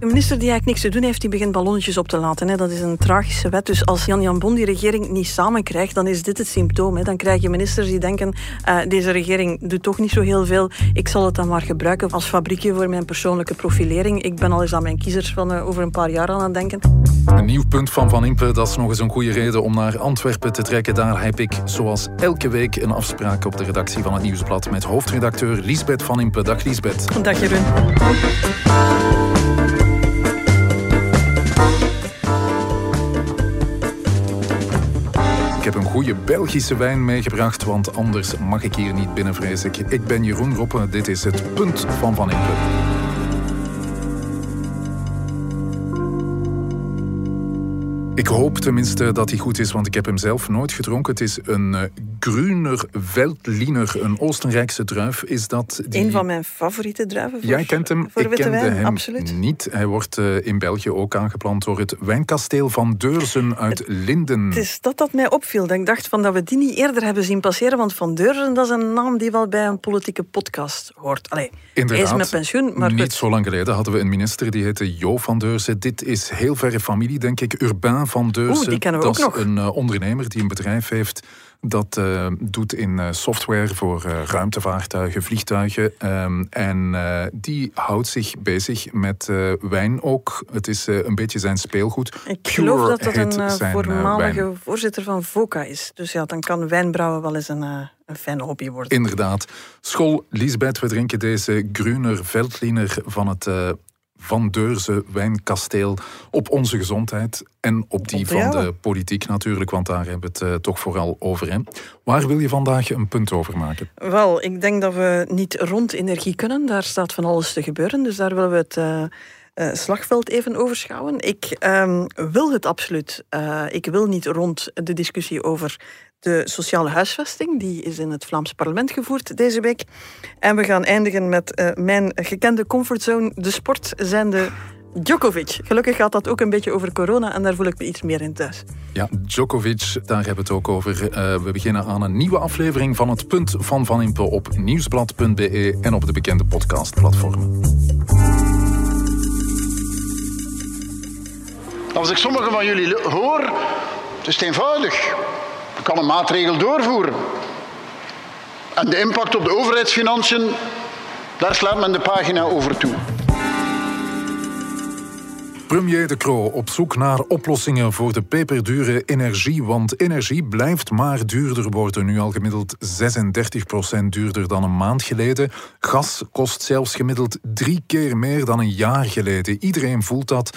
Een minister die eigenlijk niks te doen heeft, die begint ballonnetjes op te laten. Hè. Dat is een tragische wet. Dus als Jan Jan Bon die regering niet samen krijgt, dan is dit het symptoom. Hè. Dan krijg je ministers die denken, uh, deze regering doet toch niet zo heel veel. Ik zal het dan maar gebruiken als fabriekje voor mijn persoonlijke profilering. Ik ben al eens aan mijn kiezers van uh, over een paar jaar aan het denken. Een nieuw punt van Van Impe, dat is nog eens een goede reden om naar Antwerpen te trekken. Daar heb ik, zoals elke week, een afspraak op de redactie van het Nieuwsblad met hoofdredacteur Liesbeth Van Impe. Dag Liesbeth. Dag Jeroen. Heb een goede Belgische wijn meegebracht, want anders mag ik hier niet binnen, vrees ik. Ik ben Jeroen Roppen, dit is het punt van Van. Ik hoop tenminste dat hij goed is, want ik heb hem zelf nooit gedronken. Het is een uh, Grüner Veltliner, een Oostenrijkse druif. Is dat die... Een van mijn favoriete druiven voor, Jij kent hem, voor ik kende wijn, hem absoluut. niet. Hij wordt uh, in België ook aangeplant door het wijnkasteel van Deurzen uit het, Linden. Het is dat dat mij opviel. Dat ik dacht van dat we die niet eerder hebben zien passeren, want Van Deurzen dat is een naam die wel bij een politieke podcast hoort. Allee, Inderdaad, hij is met pensioen, maar niet zo lang geleden hadden we een minister die heette Jo van Deurzen. Dit is heel verre familie, denk ik. Urbain van Deurzen. Oeh, die kennen we dat ook is nog. een uh, ondernemer die een bedrijf heeft dat uh, doet in uh, software voor uh, ruimtevaartuigen, vliegtuigen. Um, en die houdt zich bezig met wijn ook. Het is een beetje zijn speelgoed. Ik Pure geloof dat dat een voormalige wijn. voorzitter van VOCA is. Dus ja, dan kan wijnbrouwen wel eens een, een fijne hobby worden. Inderdaad. School Lisbeth, we drinken deze Gruner Veltliner van het van Deurzen wijnkasteel op onze gezondheid en op die van de politiek natuurlijk, want daar hebben we het uh, toch vooral over. Hè. Waar wil je vandaag een punt over maken? Wel, ik denk dat we niet rond energie kunnen. Daar staat van alles te gebeuren, dus daar willen we het uh, uh, slagveld even overschouwen. Ik um, wil het absoluut. Uh, ik wil niet rond de discussie over de sociale huisvesting. Die is in het Vlaams parlement gevoerd deze week. En we gaan eindigen met uh, mijn gekende comfortzone, de sport, zijnde Djokovic. Gelukkig gaat dat ook een beetje over corona en daar voel ik me iets meer in thuis. Ja, Djokovic, daar hebben we het ook over. We beginnen aan een nieuwe aflevering van het Punt van Van Impe op nieuwsblad.be en op de bekende podcastplatformen. Als ik sommigen van jullie hoor, het is eenvoudig. Je kan een maatregel doorvoeren. En de impact op de overheidsfinanciën, daar slaat men de pagina over toe. Premier De Croo op zoek naar oplossingen voor de peperdure energie. Want energie blijft maar duurder worden. Nu al gemiddeld 36% duurder dan een maand geleden. Gas kost zelfs gemiddeld drie keer meer dan een jaar geleden. Iedereen voelt dat.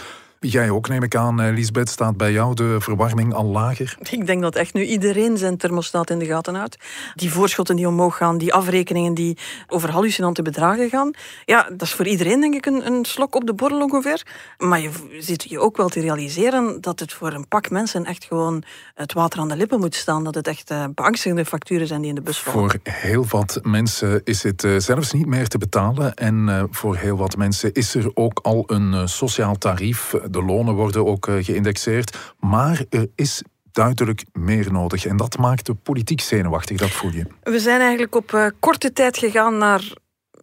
Jij ook, neem ik aan, Lisbeth, staat bij jou de verwarming al lager? Ik denk dat echt nu iedereen zijn thermostaat in de gaten houdt. Die voorschotten die omhoog gaan, die afrekeningen die over hallucinante bedragen gaan. Ja, dat is voor iedereen denk ik een, een slok op de borrel ongeveer. Maar je zit je ook wel te realiseren dat het voor een pak mensen echt gewoon het water aan de lippen moet staan. Dat het echt uh, beangstigende facturen zijn die in de bus vallen. Voor heel wat mensen is het uh, zelfs niet meer te betalen. En uh, voor heel wat mensen is er ook al een sociaal tarief de lonen worden ook uh, geïndexeerd. Maar er is duidelijk meer nodig. En dat maakt de politiek zenuwachtig, dat voel je. We zijn eigenlijk op uh, korte tijd gegaan naar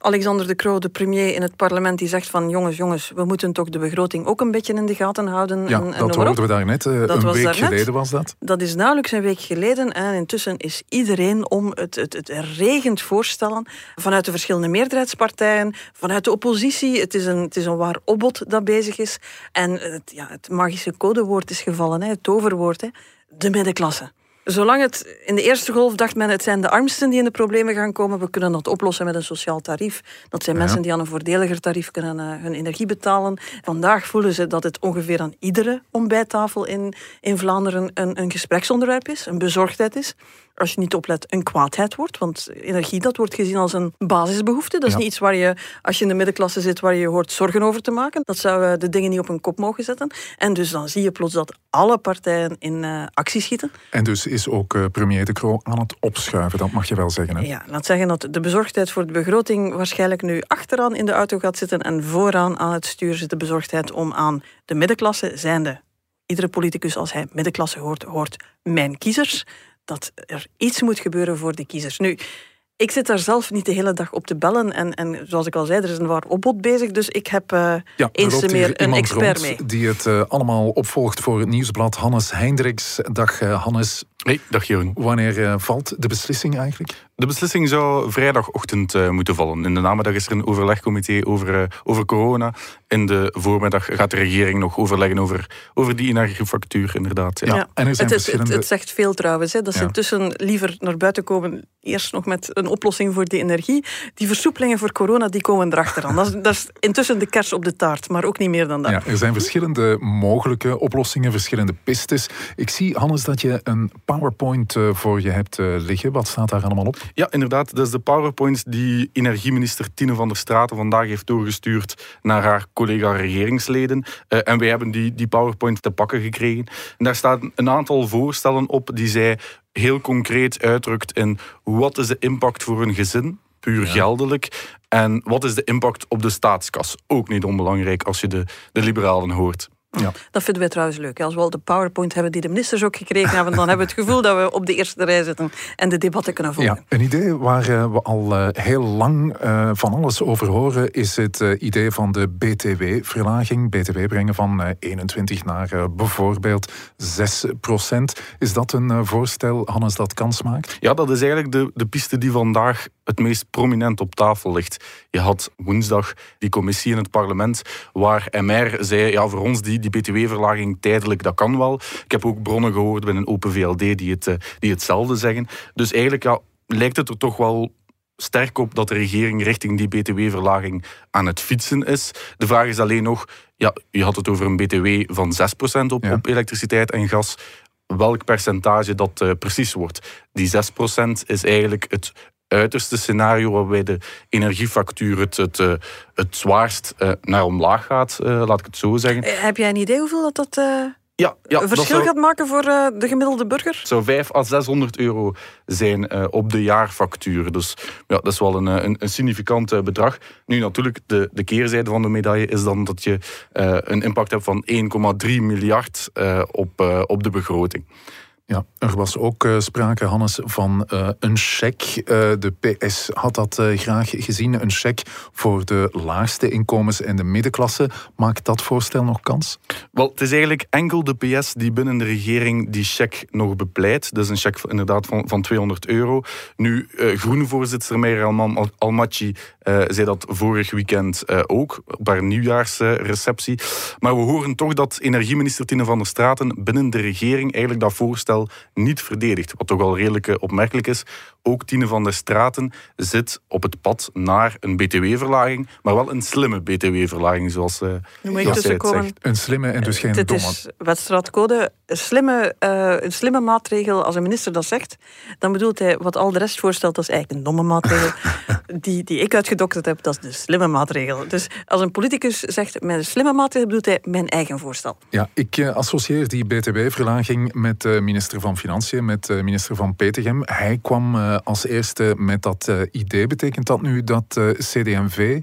Alexander de Croo, de premier in het parlement, die zegt van jongens, jongens, we moeten toch de begroting ook een beetje in de gaten houden. Ja, en, en dat hoorden we daarnet. Uh, dat een week daarnet. geleden was dat. Dat is nauwelijks een week geleden. En intussen is iedereen om het, het, het regent voorstellen vanuit de verschillende meerderheidspartijen, vanuit de oppositie. Het is een, het is een waar opbod dat bezig is. En het, ja, het magische codewoord is gevallen, hè, het toverwoord, hè, de middenklasse. Zolang het in de eerste golf dacht men het zijn de armsten die in de problemen gaan komen. We kunnen dat oplossen met een sociaal tarief. Dat zijn Ja. mensen die aan een voordeliger tarief kunnen uh, hun energie betalen. Vandaag voelen ze dat het ongeveer aan iedere ontbijttafel in, in Vlaanderen een, een gespreksonderwerp is, een bezorgdheid is. Als je niet oplet, een kwaadheid wordt. Want energie, dat wordt gezien als een basisbehoefte. Dat is Ja. niet iets waar je, als je in de middenklasse zit, waar je hoort zorgen over te maken. Dat zou de dingen niet op een kop mogen zetten. En dus dan zie je plots dat alle partijen in uh, actie schieten. En dus is ook uh, premier De Croo aan het opschuiven, dat mag je wel zeggen. Hè? Ja, laat zeggen dat de bezorgdheid voor de begroting waarschijnlijk nu achteraan in de auto gaat zitten en vooraan aan het stuur zit de bezorgdheid om aan de middenklasse, zijnde iedere politicus als hij middenklasse hoort, hoort mijn kiezers, dat er iets moet gebeuren voor die kiezers. Nu, Ik zit daar zelf niet de hele dag op te bellen. En, en zoals ik al zei, er is een waar opbod bezig. Dus ik heb uh, ja, eens meer een expert mee. Die het uh, allemaal opvolgt voor het nieuwsblad. Hannes Hendricks. Dag uh, Hannes. Hey, dag Jeroen. Wanneer valt de beslissing eigenlijk? De beslissing zou vrijdagochtend uh, moeten vallen. In de namiddag is er een overlegcomité over, uh, over corona. In de voormiddag gaat de regering nog overleggen over, over die energiefactuur, inderdaad. Ja. ja. En er zijn het, verschillende... het, het, zegt veel trouwens, hè, dat ze intussen liever naar buiten komen, eerst nog met een oplossing voor die energie. Die versoepelingen voor corona, die komen erachteraan. dat, is, dat is intussen de kers op de taart, maar ook niet meer dan dat. Ja, er zijn verschillende mogelijke oplossingen, verschillende pistes. Ik zie, Hannes, dat je een PowerPoint uh, voor je hebt liggen. Wat staat daar allemaal op? Ja, inderdaad. Dat is de PowerPoint die energieminister Tine van der Straten vandaag heeft doorgestuurd naar haar collega-regeringsleden. Uh, en wij hebben die, die PowerPoint te pakken gekregen. En daar staan een aantal voorstellen op die zij heel concreet uitdrukt in wat is de impact voor een gezin, puur geldelijk, en wat is de impact op de staatskas. Ook niet onbelangrijk als je de, de liberalen hoort. Ja. Dat vinden wij trouwens leuk. Als we al de PowerPoint hebben die de ministers ook gekregen hebben, dan hebben we het gevoel dat we op de eerste rij zitten en de debatten kunnen volgen. Ja, een idee waar eh, we al eh, heel lang eh, van alles over horen, is het idee van de BTW-verlaging. BTW brengen van 21 naar bijvoorbeeld 6 procent. Is dat een voorstel, Hannes, dat kans maakt? Ja, dat is eigenlijk de, de piste die vandaag het meest prominent op tafel ligt. Je had woensdag die commissie in het parlement waar MR zei, ja, voor ons die die btw-verlaging tijdelijk, dat kan wel. Ik heb ook bronnen gehoord binnen Open VLD die, het, eh, die hetzelfde zeggen. Dus eigenlijk ja, lijkt het er toch wel sterk op dat de regering richting die btw-verlaging aan het fietsen is. De vraag is alleen nog, ja, je had het over een btw van 6% op, op elektriciteit en gas. Welk percentage dat uh, precies wordt. Die 6% is eigenlijk het uiterste scenario waarbij de energiefactuur het, het, eh, het zwaarst uh, naar omlaag gaat, uh, laat ik het zo zeggen. Heb jij een idee hoeveel dat, dat ja, ja, een verschil gaat maken voor de gemiddelde burger? Het zou 5 à 600 euro zijn op de jaarfactuur. Dus ja, dat is wel een, een, een significant bedrag. Nu natuurlijk, de, de keerzijde van de medaille is dan dat je een impact hebt van 1,3 miljard op, op de begroting. Ja, er was ook uh, sprake, Hannes, van uh, een cheque. Uh, de PS had dat graag gezien. Een cheque voor de laagste inkomens en de middenklasse. Maakt dat voorstel nog kans? Wel, het is eigenlijk enkel de PS die binnen de regering die cheque nog bepleit. Dat is een cheque inderdaad van, van 200 euro. Nu, groenvoorzitter Meijer Almachi zei dat vorig weekend ook, op haar nieuwjaarsreceptie. Maar we horen toch dat energieminister Tine van der Straten binnen de regering eigenlijk dat voorstel niet verdedigd. Wat toch al redelijk eh, opmerkelijk is. Ook Tine van der Straten zit op het pad naar een btw-verlaging, maar wel een slimme btw-verlaging, zoals, uh, zoals het zegt. Een slimme en dus geen domme. Het is wetstraatcode. Een slimme, uh, een slimme maatregel, als een minister dat zegt, dan bedoelt hij wat al de rest voorstelt, dat is eigenlijk een domme maatregel. die, die ik uitgedokterd heb, dat is de slimme maatregel. Dus als een politicus zegt, met een slimme maatregel bedoelt hij mijn eigen voorstel. Ja, ik associeer die btw-verlaging met minister van Financiën, met uh, minister van Petegem. Hij kwam uh, als eerste met dat uh, idee. Betekent dat nu dat CD&V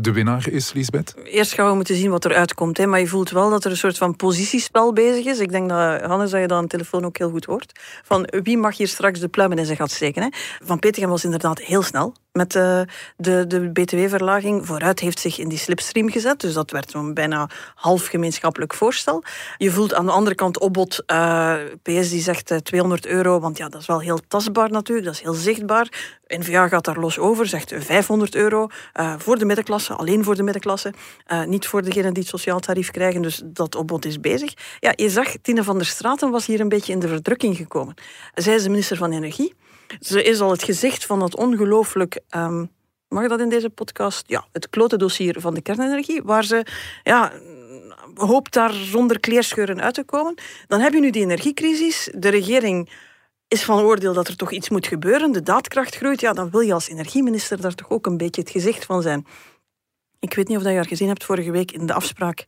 de winnaar is, Lisbeth? Eerst gaan we moeten zien wat eruit komt. Hè. Maar je voelt wel dat er een soort van positiespel bezig is. Ik denk dat, Hannes, dat je dat aan de telefoon ook heel goed hoort. Van wie mag hier straks de pluimen in zijn gat steken. Hè? Van Petegem was inderdaad heel snel met de, de, de btw-verlaging. Vooruit heeft zich in die slipstream gezet. Dus dat werd zo'n bijna half gemeenschappelijk voorstel. Je voelt aan de andere kant opbod. Uh, PS die zegt 200 eh, euro, want ja, dat is wel heel tastbaar natuurlijk. Dat is heel zichtbaar. N-VA gaat daar los over, zegt 500 euro voor de middenklasse, alleen voor de middenklasse. Niet voor degenen die het sociaal tarief krijgen. Dus dat opbod is bezig. Ja, je zag, Tine van der Straten was hier een beetje in de verdrukking gekomen. Zij is de minister van Energie. Ze is al het gezicht van dat ongelooflijk. Um, mag dat in deze podcast? Ja, het klote dossier van de kernenergie, waar ze ja, hoopt daar zonder kleerscheuren uit te komen. Dan heb je nu die energiecrisis. De regering is van oordeel dat er toch iets moet gebeuren. De daadkracht groeit. Ja, dan wil je als energieminister daar toch ook een beetje het gezicht van zijn. Ik weet niet of je haar gezien hebt vorige week in de afspraak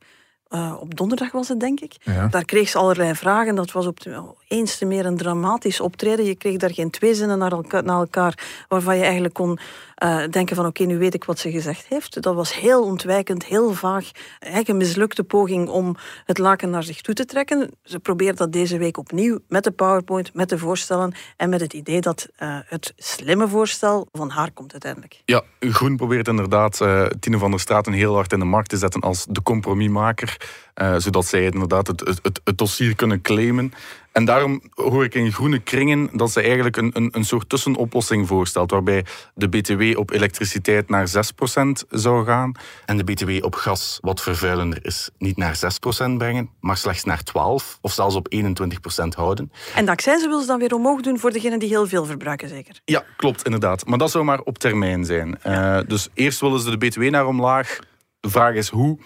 uh, op donderdag was het, denk ik. Daar kreeg ze allerlei vragen. Dat was op de, eens te meer een dramatisch optreden. Je kreeg daar geen twee zinnen naar elkaar, naar elkaar waarvan je eigenlijk kon uh, denken van oké, nu weet ik wat ze gezegd heeft. Dat was heel ontwijkend, heel vaag. Eigenlijk een mislukte poging om het laken naar zich toe te trekken. Ze probeert dat deze week opnieuw met de PowerPoint, met de voorstellen en met het idee dat uh, het slimme voorstel van haar komt uiteindelijk. Ja, Groen probeert inderdaad uh, Tine van der Straten heel hard in de markt te zetten als de compromismaker. Zodat zij inderdaad het, het, het, dossier kunnen claimen. En daarom hoor ik in groene kringen dat ze eigenlijk een, een, een soort tussenoplossing voorstelt, waarbij de BTW op elektriciteit naar 6% zou gaan en de BTW op gas, wat vervuilender is, niet naar 6% brengen, maar slechts naar 12% of zelfs op 21% houden. En de accijnzen wil ze dan weer omhoog doen voor degenen die heel veel verbruiken, zeker? Ja, klopt, inderdaad. Maar dat zou maar op termijn zijn. Ja. Uh, dus eerst willen ze de BTW naar omlaag. De vraag is hoe.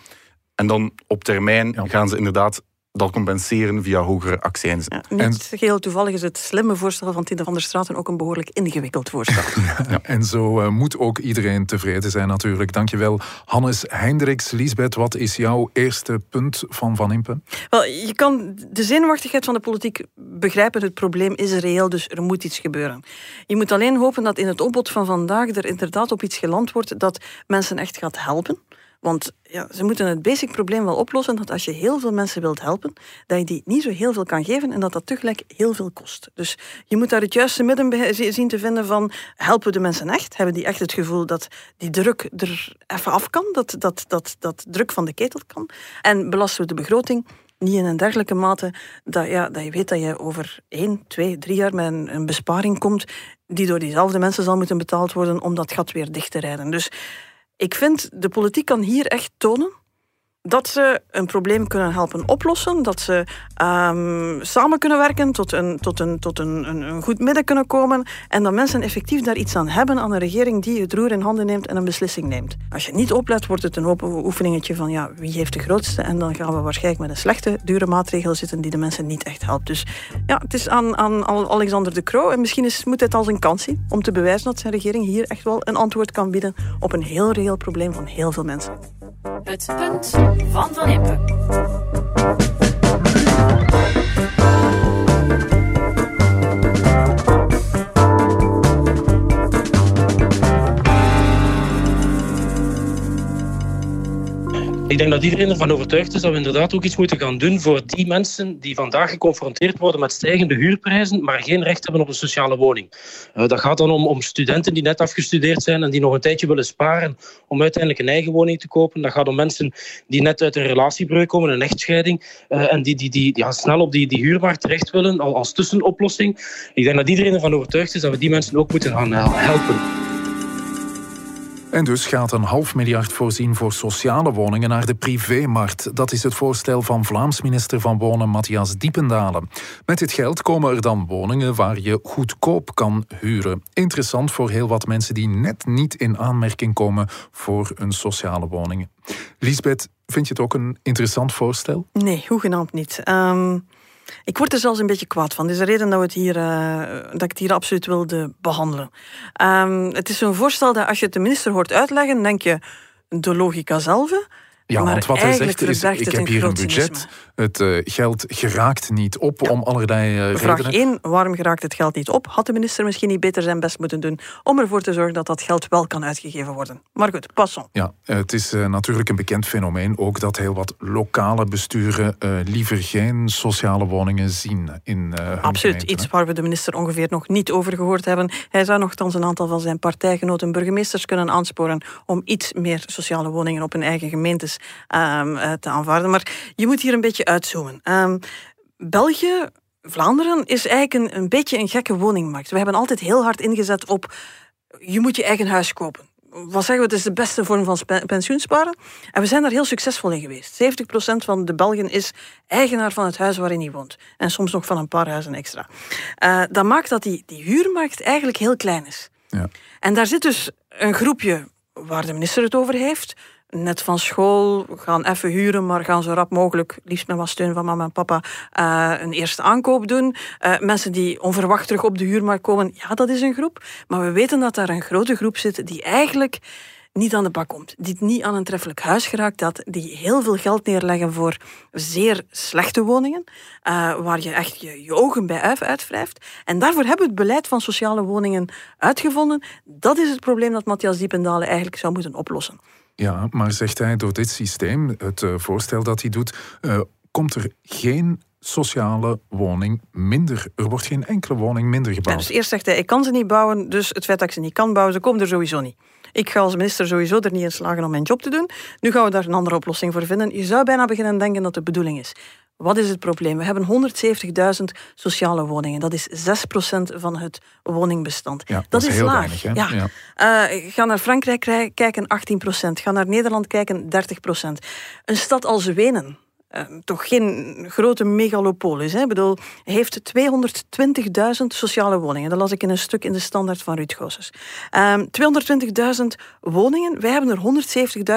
En dan op termijn ja. gaan ze inderdaad dat compenseren via hogere accijns. Ja, niet en... geheel toevallig is het slimme voorstel van Tine van der Straten ook een behoorlijk ingewikkeld voorstel. ja, en zo uh, moet ook iedereen tevreden zijn natuurlijk. Dankjewel Hannes Hendricks. Lisbeth, wat is jouw eerste punt van Van Impen? Wel, je kan de zenuwachtigheid van de politiek begrijpen. Het probleem is reëel, dus er moet iets gebeuren. Je moet alleen hopen dat in het opbod van vandaag er inderdaad op iets geland wordt dat mensen echt gaat helpen. Want ja, ze moeten het basic probleem wel oplossen dat als je heel veel mensen wilt helpen, dat je die niet zo heel veel kan geven en dat dat tegelijk heel veel kost. Dus je moet daar het juiste midden zien te vinden van helpen de mensen echt? Hebben die echt het gevoel dat die druk er even af kan? Dat, dat, dat, dat druk van de ketel kan? En belasten we de begroting? niet in een dergelijke mate dat, ja, dat je weet dat je over één, twee, drie jaar met een, een besparing komt die door diezelfde mensen zal moeten betaald worden om dat gat weer dicht te rijden. Dus ik vind de politiek kan hier echt tonen dat ze een probleem kunnen helpen oplossen, dat ze um, samen kunnen werken, tot, een, tot, een, tot een, een, een, goed midden kunnen komen en dat mensen effectief daar iets aan hebben aan een regering die het roer in handen neemt en een beslissing neemt. Als je niet oplet, wordt het een open oefeningetje van ja, wie heeft de grootste en dan gaan we waarschijnlijk met een slechte, dure maatregel zitten die de mensen niet echt helpt. Dus ja, het is aan, aan Alexander de Croo en misschien is, moet het als een kans zien om te bewijzen dat zijn regering hier echt wel een antwoord kan bieden op een heel reëel probleem van heel veel mensen. Het punt van Van Impe. Ik denk dat iedereen ervan overtuigd is dat we inderdaad ook iets moeten gaan doen voor die mensen die vandaag geconfronteerd worden met stijgende huurprijzen, maar geen recht hebben op een sociale woning. Uh, dat gaat dan om, studenten die net afgestudeerd zijn en die nog een tijdje willen sparen om uiteindelijk een eigen woning te kopen. Dat gaat om mensen die net uit een relatiebreuk komen, een echtscheiding, uh, en die, die, die ja, snel op die, die huurmarkt terecht willen als tussenoplossing. Ik denk dat iedereen ervan overtuigd is dat we die mensen ook moeten gaan uh, helpen. En dus gaat een half miljard voorzien voor sociale woningen naar de privémarkt. Dat is het voorstel van Vlaams minister van Wonen Matthias Diependalen. Met dit geld komen er dan woningen waar je goedkoop kan huren. Interessant voor heel wat mensen die net niet in aanmerking komen voor een sociale woning. Lisbeth, vind je het ook een interessant voorstel? Nee, hoegenaamd niet. Um, ik word er zelfs een beetje kwaad van. Dat is de reden dat, we het hier, uh, dat ik het hier absoluut wilde behandelen. Um, het is zo'n voorstel dat als je het de minister hoort uitleggen, denk je de logica zelf. Ja, want wat hij zegt is, ik heb hier een budget, het uh, geld geraakt niet op ja. om allerlei uh, Vraag 1, waarom geraakt het geld niet op? Had de minister misschien niet beter zijn best moeten doen om ervoor te zorgen dat dat geld wel kan uitgegeven worden? Maar goed, pas op. Ja, het is uh, natuurlijk een bekend fenomeen ook dat heel wat lokale besturen liever geen sociale woningen zien in hun Absoluut, gemeente, iets waar we de minister ongeveer nog niet over gehoord hebben. Hij zou nogthans een aantal van zijn partijgenoten burgemeesters kunnen aansporen om iets meer sociale woningen op hun eigen gemeentes um, te aanvaarden. Maar je moet hier een beetje uitzoomen. Um, België, Vlaanderen, is eigenlijk een, een beetje een gekke woningmarkt. We hebben altijd heel hard ingezet op je moet je eigen huis kopen wat zeggen we, het is de beste vorm van pensioensparen. En we zijn daar heel succesvol in geweest. 70% van de Belgen is eigenaar van het huis waarin hij woont. En soms nog van een paar huizen extra. Uh, dat maakt dat die, die huurmarkt eigenlijk heel klein is. Ja. En daar zit dus een groepje waar de minister het over heeft net van school, gaan even huren, maar gaan zo rap mogelijk, liefst met wat steun van mama en papa, uh, een eerste aankoop doen. Uh, mensen die onverwacht terug op de huurmarkt komen, ja, dat is een groep. Maar we weten dat daar een grote groep zit die eigenlijk niet aan de bak komt, die niet aan een treffelijk huis geraakt, dat die heel veel geld neerleggen voor zeer slechte woningen, uh, waar je echt je, je ogen bij uitwrijft. En daarvoor hebben we het beleid van sociale woningen uitgevonden. Dat is het probleem dat Matthias Diependalen eigenlijk zou moeten oplossen. Ja, maar zegt hij door dit systeem, het uh, voorstel dat hij doet, uh, komt er geen sociale woning minder. Er wordt geen enkele woning minder gebouwd. Ja, dus eerst zegt hij, ik kan ze niet bouwen, dus het feit dat ik ze niet kan bouwen, ze komen er sowieso niet. Ik ga als minister sowieso er niet in slagen om mijn job te doen. Nu gaan we daar een andere oplossing voor vinden. Je zou bijna beginnen denken dat de bedoeling is. Wat is het probleem? We hebben 170.000 sociale woningen. Dat is 6% van het woningbestand. Ja, dat, is, heel laag. Weinig, ja. ja. Uh, ga naar Frankrijk kijken, 18%. Ga naar Nederland kijken, 30%. Een stad als Wenen, Ehm, toch geen grote megalopolis. Hè. Ik bedoel, heeft 220.000 sociale woningen. Dat las ik in een stuk in de standaard van Ruud Goossens. Um, 220.000 woningen. Wij hebben er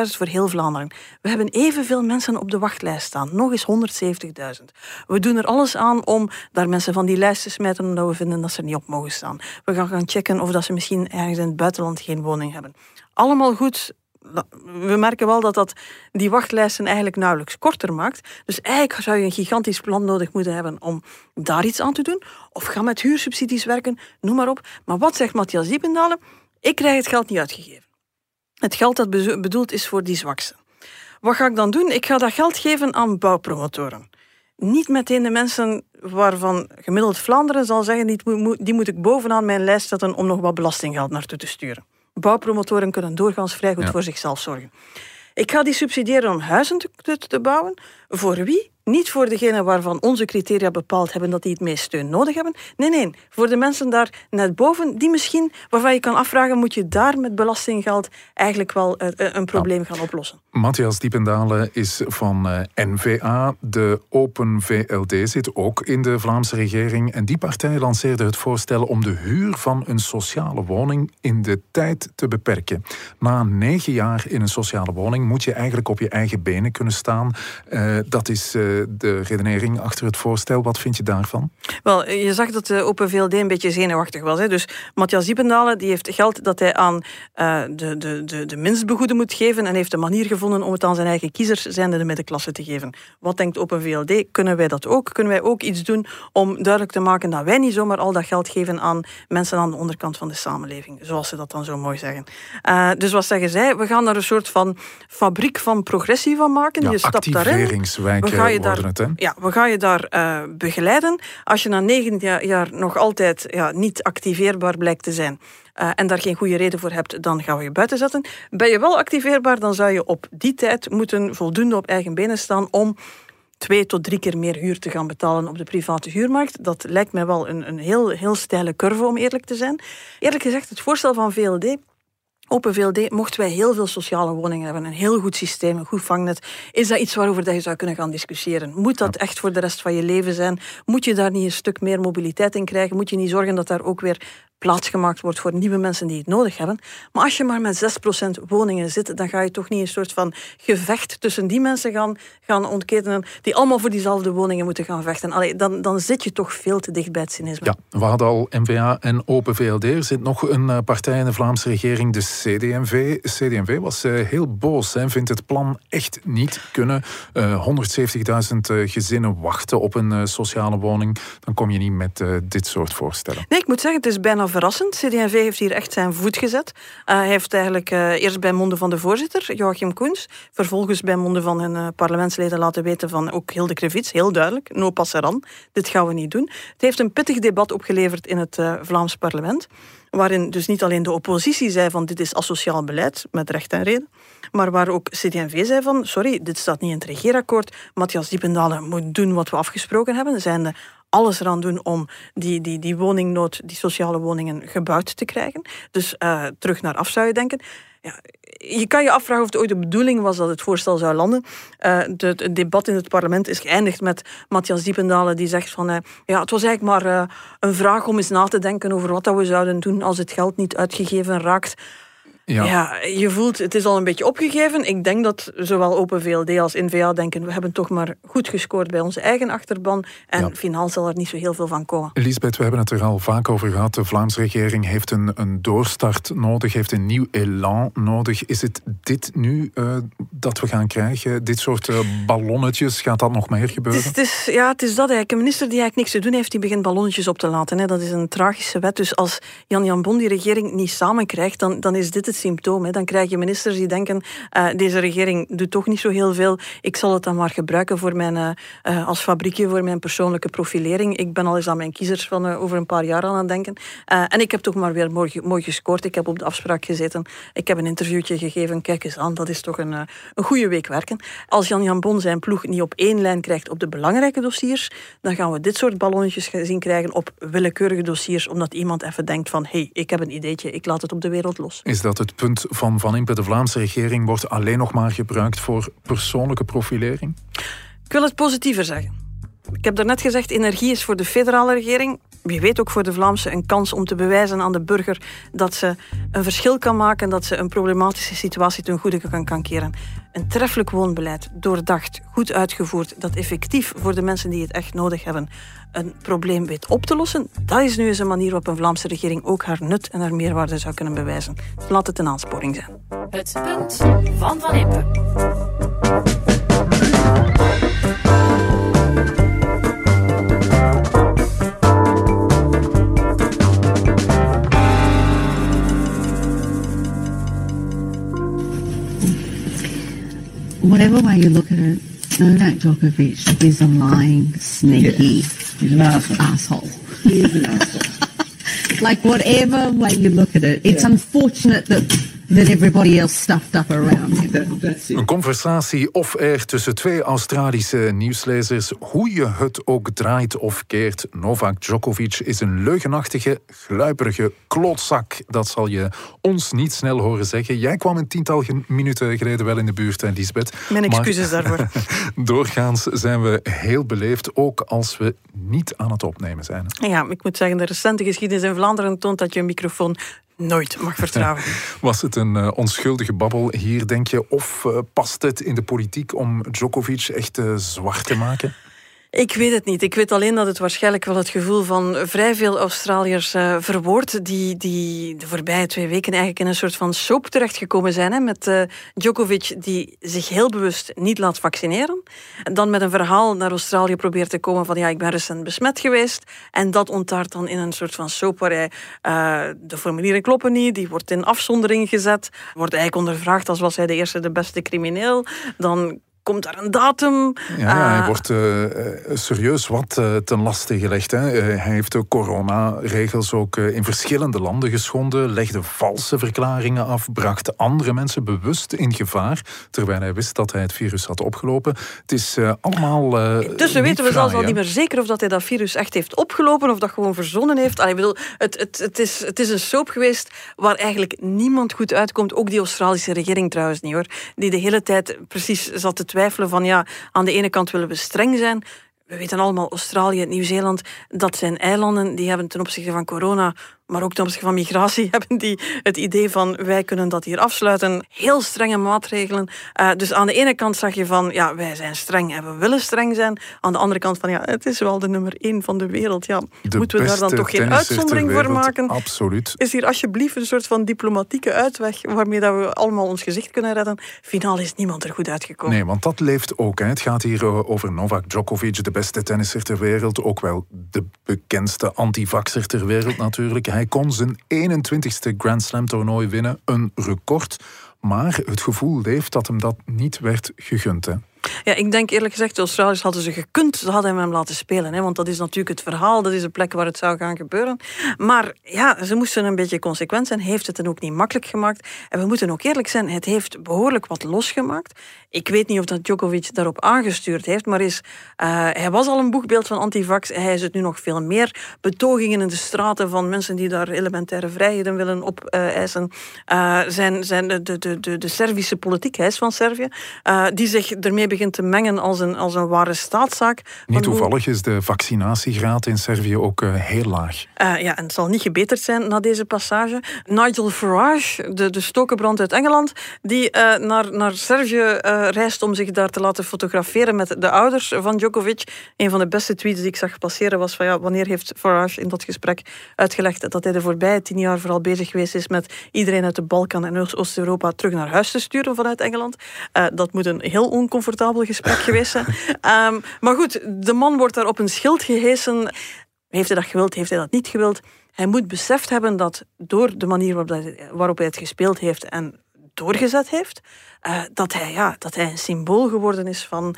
170.000 voor heel Vlaanderen. We hebben evenveel mensen op de wachtlijst staan. Nog eens 170.000. We doen er alles aan om daar mensen van die lijst te smijten omdat we vinden dat ze er niet op mogen staan. We gaan gaan checken of dat ze misschien ergens in het buitenland geen woning hebben. Allemaal goed we merken wel dat dat die wachtlijsten eigenlijk nauwelijks korter maakt. Dus eigenlijk zou je een gigantisch plan nodig moeten hebben om daar iets aan te doen. Of ga met huursubsidies werken, noem maar op. Maar wat zegt Matthias Diependalen? Ik krijg het geld niet uitgegeven. Het geld dat bedoeld is voor die zwakste. Wat ga ik dan doen? Ik ga dat geld geven aan bouwpromotoren. Niet meteen de mensen waarvan gemiddeld Vlaanderen zal zeggen, die moet ik bovenaan mijn lijst zetten om nog wat belastinggeld naartoe te sturen bouwpromotoren kunnen doorgaans vrij goed voor zichzelf zorgen. Ik ga die subsidiëren om huizen te, te, bouwen. Voor wie? Niet voor degenen waarvan onze criteria bepaald hebben dat die het meest steun nodig hebben. Nee, nee. Voor de mensen daar net boven, die misschien, waarvan je kan afvragen, moet je daar met belastinggeld eigenlijk wel uh, een probleem gaan oplossen? Matthias Diependalen is van uh, N-VA. De Open VLD zit ook in de Vlaamse regering. En die partij lanceerde het voorstel om de huur van een sociale woning in de tijd te beperken. Na negen jaar in een sociale woning moet je eigenlijk op je eigen benen kunnen staan. Uh, dat is de redenering achter het voorstel. Wat vind je daarvan? Wel, je zag dat de Open VLD een beetje zenuwachtig was. Hè? Dus Matthias Diependalen die heeft geld dat hij aan uh, de, de, de, de minstbegoeden moet geven en heeft een manier gevonden om het aan zijn eigen kiezers, zijnde de middenklasse, te geven. Wat denkt Open VLD? Kunnen wij dat ook? Kunnen wij ook iets doen om duidelijk te maken dat wij niet zomaar al dat geld geven aan mensen aan de onderkant van de samenleving, zoals ze dat dan zo mooi zeggen. Uh, dus wat zeggen zij? We gaan er een soort van fabriek van progressie van maken. Ja, je stapt daarin. We gaan je daar, het, ja, we gaan je daar uh, begeleiden. Als je na negen jaar nog altijd ja, niet activeerbaar blijkt te zijn, uh, en daar geen goede reden voor hebt, dan gaan we je buiten zetten. Ben je wel activeerbaar, dan zou je op die tijd moeten voldoende op eigen benen staan om twee tot drie keer meer huur te gaan betalen op de private huurmarkt. Dat lijkt mij wel een, een heel, heel steile curve, om eerlijk te zijn. Eerlijk gezegd, het voorstel van VLD Open VLD, mochten wij heel veel sociale woningen hebben, een heel goed systeem, een goed vangnet, is dat iets waarover dat je zou kunnen gaan discussiëren? Moet dat echt voor de rest van je leven zijn? Moet je daar niet een stuk meer mobiliteit in krijgen? Moet je niet zorgen dat daar ook weer plaatsgemaakt wordt voor nieuwe mensen die het nodig hebben. Maar als je maar met 6% woningen zit, dan ga je toch niet een soort van gevecht tussen die mensen gaan, gaan ontketenen, die allemaal voor diezelfde woningen moeten gaan vechten. Allee, dan, dan zit je toch veel te dicht bij het cynisme. Ja, we hadden al NVA en Open VLD. Er zit nog een eh, partij in de Vlaamse regering, de CDMV. CDMV was eh, heel boos en vindt het plan echt niet kunnen. Uh, eh, 170.000 gezinnen wachten op een sociale woning. Dan kom je niet met dit soort voorstellen. Nee, ik moet zeggen, het is bijna verrassend. CD&V heeft hier echt zijn voet gezet. Uh, hij heeft eigenlijk uh, eerst bij monden van de voorzitter, Joachim Koens, vervolgens bij monden van hun uh, parlementsleden laten weten van ook Hilde Krevits, heel duidelijk, no passeran, dit gaan we niet doen. Het heeft een pittig debat opgeleverd in het Vlaams parlement, waarin dus niet alleen de oppositie zei van dit is asociaal beleid, met recht en reden, maar waar ook CD&V zei van sorry, dit staat niet in het regeerakkoord, Matthias Diependalen moet doen wat we afgesproken hebben, zijn de alles eraan doen om die, die, die woningnood, die sociale woningen gebouwd te krijgen. Dus uh, terug naar af zou je denken. Ja, je kan je afvragen of het ooit de bedoeling was dat het voorstel zou landen. De, het debat in het parlement is geëindigd met Matthias Diependalen die zegt van uh, ja, het was eigenlijk maar een vraag om eens na te denken over wat we zouden doen als het geld niet uitgegeven raakt. Ja. je voelt, het is al een beetje opgegeven. Ik denk dat zowel Open VLD als NVA denken, we hebben toch maar goed gescoord bij onze eigen achterban. En ja. finaal zal er niet zo heel veel van komen. Elisabeth, we hebben het er al vaak over gehad. De Vlaamse regering heeft een, een doorstart nodig, heeft een nieuw elan nodig. Is het dit nu uh, dat we gaan krijgen? Dit soort uh, ballonnetjes, gaat dat nog meer gebeuren? Het is, het is, ja, het is dat eigenlijk. Een minister die eigenlijk niks te doen heeft, die begint ballonnetjes op te laten. Hè. Dat is een tragische wet. Dus als Jan Jan Bon die regering niet samenkrijgt, dan, dan is dit het symptoom. Hè. Dan krijg je ministers die denken, uh, deze regering doet toch niet zo heel veel. Ik zal het dan maar gebruiken voor mijn, uh, uh, als fabriekje voor mijn persoonlijke profilering. Ik ben al eens aan mijn kiezers van over een paar jaar aan het denken. en ik heb toch maar weer mooi, mooi gescoord. Ik heb op de afspraak gezeten. Ik heb een interviewtje gegeven. Kijk eens aan, dat is toch een, een goede week werken. Als Jan Jan Bon zijn ploeg niet op één lijn krijgt op de belangrijke dossiers, dan gaan we dit soort ballonnetjes zien krijgen op willekeurige dossiers, omdat iemand even denkt van, hé, hey, ik heb een ideetje, ik laat het op de wereld los. Is dat het punt van Van Impe? De Vlaamse regering wordt alleen nog maar gebruikt voor persoonlijke profilering? Ik wil het positiever zeggen. Ik heb daarnet gezegd, energie is voor de federale regering, wie weet ook voor de Vlaamse, een kans om te bewijzen aan de burger dat ze een verschil kan maken, dat ze een problematische situatie ten goede kan, kan keren. Een treffelijk woonbeleid, doordacht, goed uitgevoerd, dat effectief voor de mensen die het echt nodig hebben een probleem weet op te lossen, dat is nu eens een manier waarop een Vlaamse regering ook haar nut en haar meerwaarde zou kunnen bewijzen. Dus laat het een aansporing zijn. Het punt van Van Impe. Whatever way you look at it, Novak Djokovic is a lying, sneaky He's an asshole. asshole. He is an asshole. like whatever way you look at it, it's yeah. unfortunate that that everybody else stuffed up around him. That, that's Een conversatie off-air tussen twee Australische nieuwslezers. Hoe je het ook draait of keert, Novak Djokovic is een leugenachtige, gluiperige klootzak. Dat zal je ons niet snel horen zeggen. Jij kwam een tiental minuten geleden wel in de buurt, Lisbeth. Mijn excuses daarvoor. Doorgaans zijn we heel beleefd, ook als we niet aan het opnemen zijn. Ja, ik moet zeggen, de recente geschiedenis in Vlaanderen toont dat je een microfoon nooit mag vertrouwen. Was het een uh, onschuldige babbel hier, denk je? Of uh, past het in de politiek om Djokovic echt uh, zwart te maken? Ik weet het niet. Ik weet alleen dat het waarschijnlijk wel het gevoel van vrij veel Australiërs uh, verwoordt, die, die de voorbije twee weken eigenlijk in een soort van soap terechtgekomen zijn. Hè, met uh, Djokovic die zich heel bewust niet laat vaccineren. En dan met een verhaal naar Australië probeert te komen van ja, ik ben recent besmet geweest. En dat ontaart dan in een soort van soap waar hij uh, de formulieren kloppen niet, die wordt in afzondering gezet, wordt eigenlijk ondervraagd als was hij de eerste, de beste crimineel. Dan komt daar een datum. Ja, hij ah. wordt uh, serieus wat uh, ten laste gelegd. Hè. hij heeft de coronaregels ook in verschillende landen geschonden, legde valse verklaringen af, bracht andere mensen bewust in gevaar, terwijl hij wist dat hij het virus had opgelopen. Het is allemaal. dus we weten we zelfs al niet meer zeker of dat hij dat virus echt heeft opgelopen of dat gewoon verzonnen heeft. Allee, ik bedoel, het, het, het, is, het is een soap geweest waar eigenlijk niemand goed uitkomt. Ook die Australische regering trouwens niet hoor. Die de hele tijd precies zat te twijfelen van ja, aan de ene kant willen we streng zijn, we weten allemaal, Australië, Nieuw-Zeeland, dat zijn eilanden die hebben ten opzichte van corona maar ook ten opzichte van migratie hebben die het idee van wij kunnen dat hier afsluiten. Heel strenge maatregelen. Uh, dus aan de ene kant zag je van ja, wij zijn streng en we willen streng zijn. Aan de andere kant van ja, het is wel de nummer één van de wereld. Ja, moeten we daar dan toch geen uitzondering voor maken? Absoluut. Is hier alsjeblieft een soort van diplomatieke uitweg waarmee dat we allemaal ons gezicht kunnen redden? Finaal is niemand er goed uitgekomen. Nee, want dat leeft ook. Hè. Het gaat hier eh, over Novak Djokovic, de beste tennisser ter wereld. Ook wel de bekendste antivaxer ter wereld natuurlijk. Hij kon zijn 21ste Grand Slam toernooi winnen, een record. Maar het gevoel leeft dat hem dat niet werd gegund. Hè? Ja, ik denk eerlijk gezegd, de Australiërs hadden ze gekund, ze hadden hem laten spelen. Hè, want dat is natuurlijk het verhaal, dat is de plek waar het zou gaan gebeuren. Maar ja, ze moesten een beetje consequent zijn, heeft het dan ook niet makkelijk gemaakt. En we moeten ook eerlijk zijn, het heeft behoorlijk wat losgemaakt. Ik weet niet of dat Djokovic daarop aangestuurd heeft, maar is, uh, hij was al een boegbeeld van antivax. Hij is het nu nog veel meer. Betogingen in de straten van mensen die daar elementaire vrijheden willen opeisen. Uh, zijn, zijn de, de, de, de Servische politiek, hij is van Servië, uh, die zich ermee begint te mengen als een, als een ware staatszaak. Niet hoe- toevallig is de vaccinatiegraad in Servië ook eh, heel laag. Eh, ja, en het zal niet gebeterd zijn na deze passage. Nigel Farage, de, de stokenbrand uit Engeland, die eh, naar, naar Servië reist om zich daar te laten fotograferen met de ouders van Djokovic. Een van de beste tweets die ik zag passeren was van ja, wanneer heeft Farage in dat gesprek uitgelegd dat hij de voorbije tien jaar vooral bezig geweest is met iedereen uit de Balkan en Oost- Oost-Europa terug naar huis te sturen vanuit Engeland. Dat moet een heel oncomfortabel gesprek geweest zijn. Ehm, maar goed, de man wordt daar op een schild gehesen. Heeft hij dat gewild, heeft hij dat niet gewild? Hij moet beseft hebben dat door de manier waarop hij, waarop hij het gespeeld heeft en doorgezet heeft, eh, dat, hij, ja, dat hij een symbool geworden is van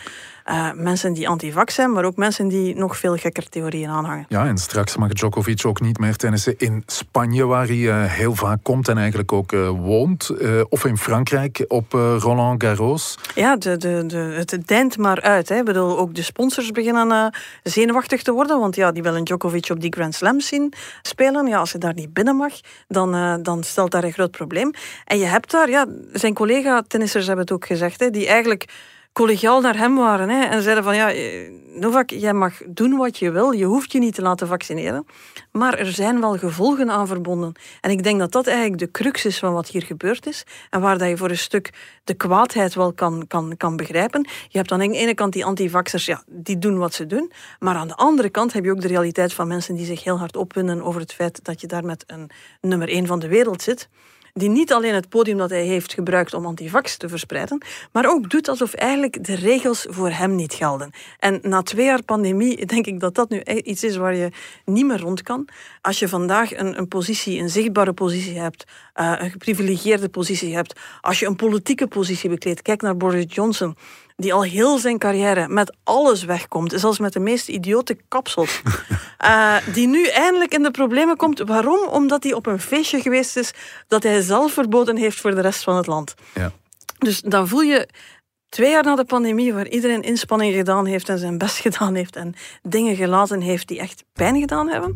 eh, mensen die antivax zijn, maar ook mensen die nog veel gekker theorieën aanhangen. Ja, en straks mag Djokovic ook niet meer tennissen in Spanje, waar hij eh, heel vaak komt en eigenlijk ook eh, woont. of in Frankrijk op Roland Garros. Ja, de, de, de, het deint maar uit. Hè. Ik bedoel, ook de sponsors beginnen zenuwachtig te worden, want ja, die willen Djokovic op die Grand Slam zien spelen. Ja, als hij daar niet binnen mag, dan, dan stelt daar een groot probleem. En je hebt daar, ja, zijn collega-tennissers hebben het ook gezegd, hè, die eigenlijk collegiaal naar hem waren hè, en zeiden van ja, eh, Novak, jij mag doen wat je wil, je hoeft je niet te laten vaccineren, maar er zijn wel gevolgen aan verbonden. En ik denk dat dat eigenlijk de crux is van wat hier gebeurd is en waar dat je voor een stuk de kwaadheid wel kan, kan, kan begrijpen. Je hebt aan de ene kant die antivaxers, ja, die doen wat ze doen, maar aan de andere kant heb je ook de realiteit van mensen die zich heel hard opwinden over het feit dat je daar met een nummer één van de wereld zit die niet alleen het podium dat hij heeft gebruikt om antivax te verspreiden, maar ook doet alsof eigenlijk de regels voor hem niet gelden. En na twee jaar pandemie denk ik dat dat nu e- iets is waar je niet meer rond kan. Als je vandaag een, een positie, een zichtbare positie hebt, eh, een geprivilegieerde positie hebt, als je een politieke positie bekleedt, kijk naar Boris Johnson, die al heel zijn carrière met alles wegkomt, zelfs met de meest idiote kapsels, eh, die nu eindelijk in de problemen komt. Waarom? Omdat hij op een feestje geweest is dat hij zelf verboden heeft voor de rest van het land. Ja. Dus dan voel je twee jaar na de pandemie, waar iedereen inspanning gedaan heeft en zijn best gedaan heeft en dingen gelaten heeft die echt pijn gedaan hebben,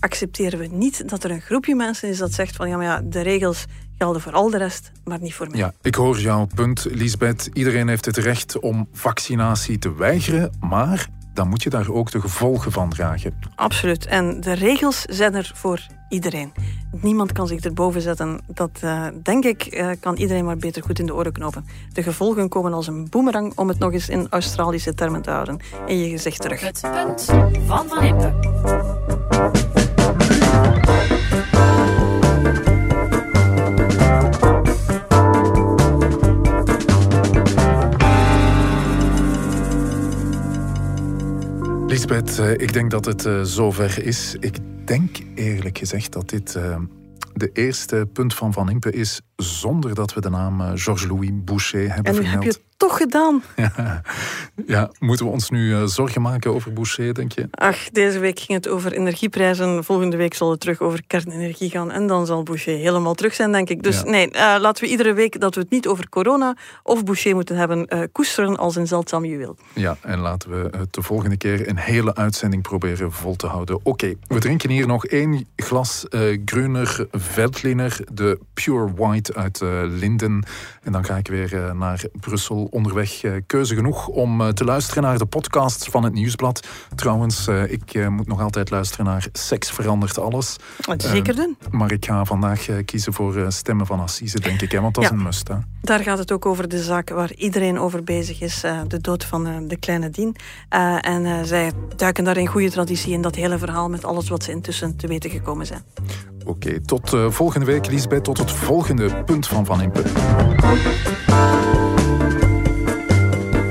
accepteren we niet dat er een groepje mensen is dat zegt van ja, maar ja, de regels gelden voor al de rest, maar niet voor mij. Ja, ik hoor jouw punt, Lisbeth. Iedereen heeft het recht om vaccinatie te weigeren, maar dan moet je daar ook de gevolgen van dragen. Absoluut. En de regels zijn er voor iedereen. Niemand kan zich erboven zetten. Dat eh, denk ik, eh, kan iedereen maar beter goed in de oren knopen. De gevolgen komen als een boemerang, om het nog eens in Australische termen te houden, in je gezicht terug. Het punt van Van Impe. Lisbeth, eh, ik denk dat het eh, zover is. Ik denk eerlijk gezegd dat dit eh, de eerste punt van Van Impe is zonder dat we de naam eh, Georges-Louis Boucher hebben En nu heb vermeld. je het toch gedaan. Ja, moeten we ons nu eh, zorgen maken over Boucher, denk je? Ach, deze week ging het over energieprijzen. Volgende week zal het terug over kernenergie gaan. En dan zal Boucher helemaal terug zijn, denk ik. Dus Ja. nee, eh, laten we iedere week dat we het niet over corona of Boucher moeten hebben, koesteren als een zeldzaam juweel. Ja, en laten we het de volgende keer een hele uitzending proberen vol te houden. Oké, we drinken hier nog één glas eh Gruner Veltliner, de Pure White uit eh, Linden. En dan ga ik weer eh, naar Brussel onderweg. Eh, keuze genoeg om te luisteren naar de podcasts van het Nieuwsblad. Trouwens, ik moet nog altijd luisteren naar Seks verandert alles. Zeker doen. Maar ik ga vandaag kiezen voor Stemmen van Assise, denk ik. Hè, want dat is een must. Hè. Daar gaat het ook over de zaak waar iedereen over bezig is. de dood van de kleine Dien. En zij duiken daar in goede traditie in dat hele verhaal met alles wat ze intussen te weten gekomen zijn. Oké, tot eh, volgende week, Lisbeth. Tot het volgende punt van Van Impe.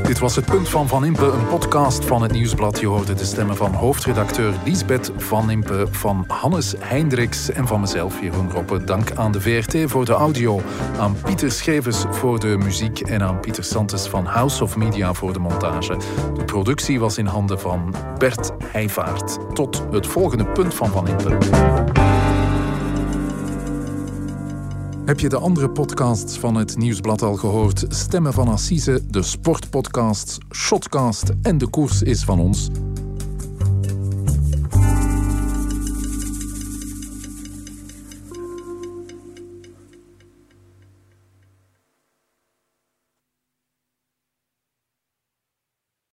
Dit was het Punt van Van Impe, een podcast van het Nieuwsblad. Je hoorde de stemmen van hoofdredacteur Lisbeth Van Impe, van Hannes Hendricks en van mezelf, Jeroen Roppe. Dank aan de VRT voor de audio, aan Pieter Schevers voor de muziek en aan Pieter Santes van House of Media voor de montage. De productie was in handen van Bert Heijvaart. Tot het volgende Punt van Van Impe. Heb je de andere podcasts van het Nieuwsblad al gehoord? Stemmen van Assise, de sportpodcasts, Shotcast en De Koers is van ons?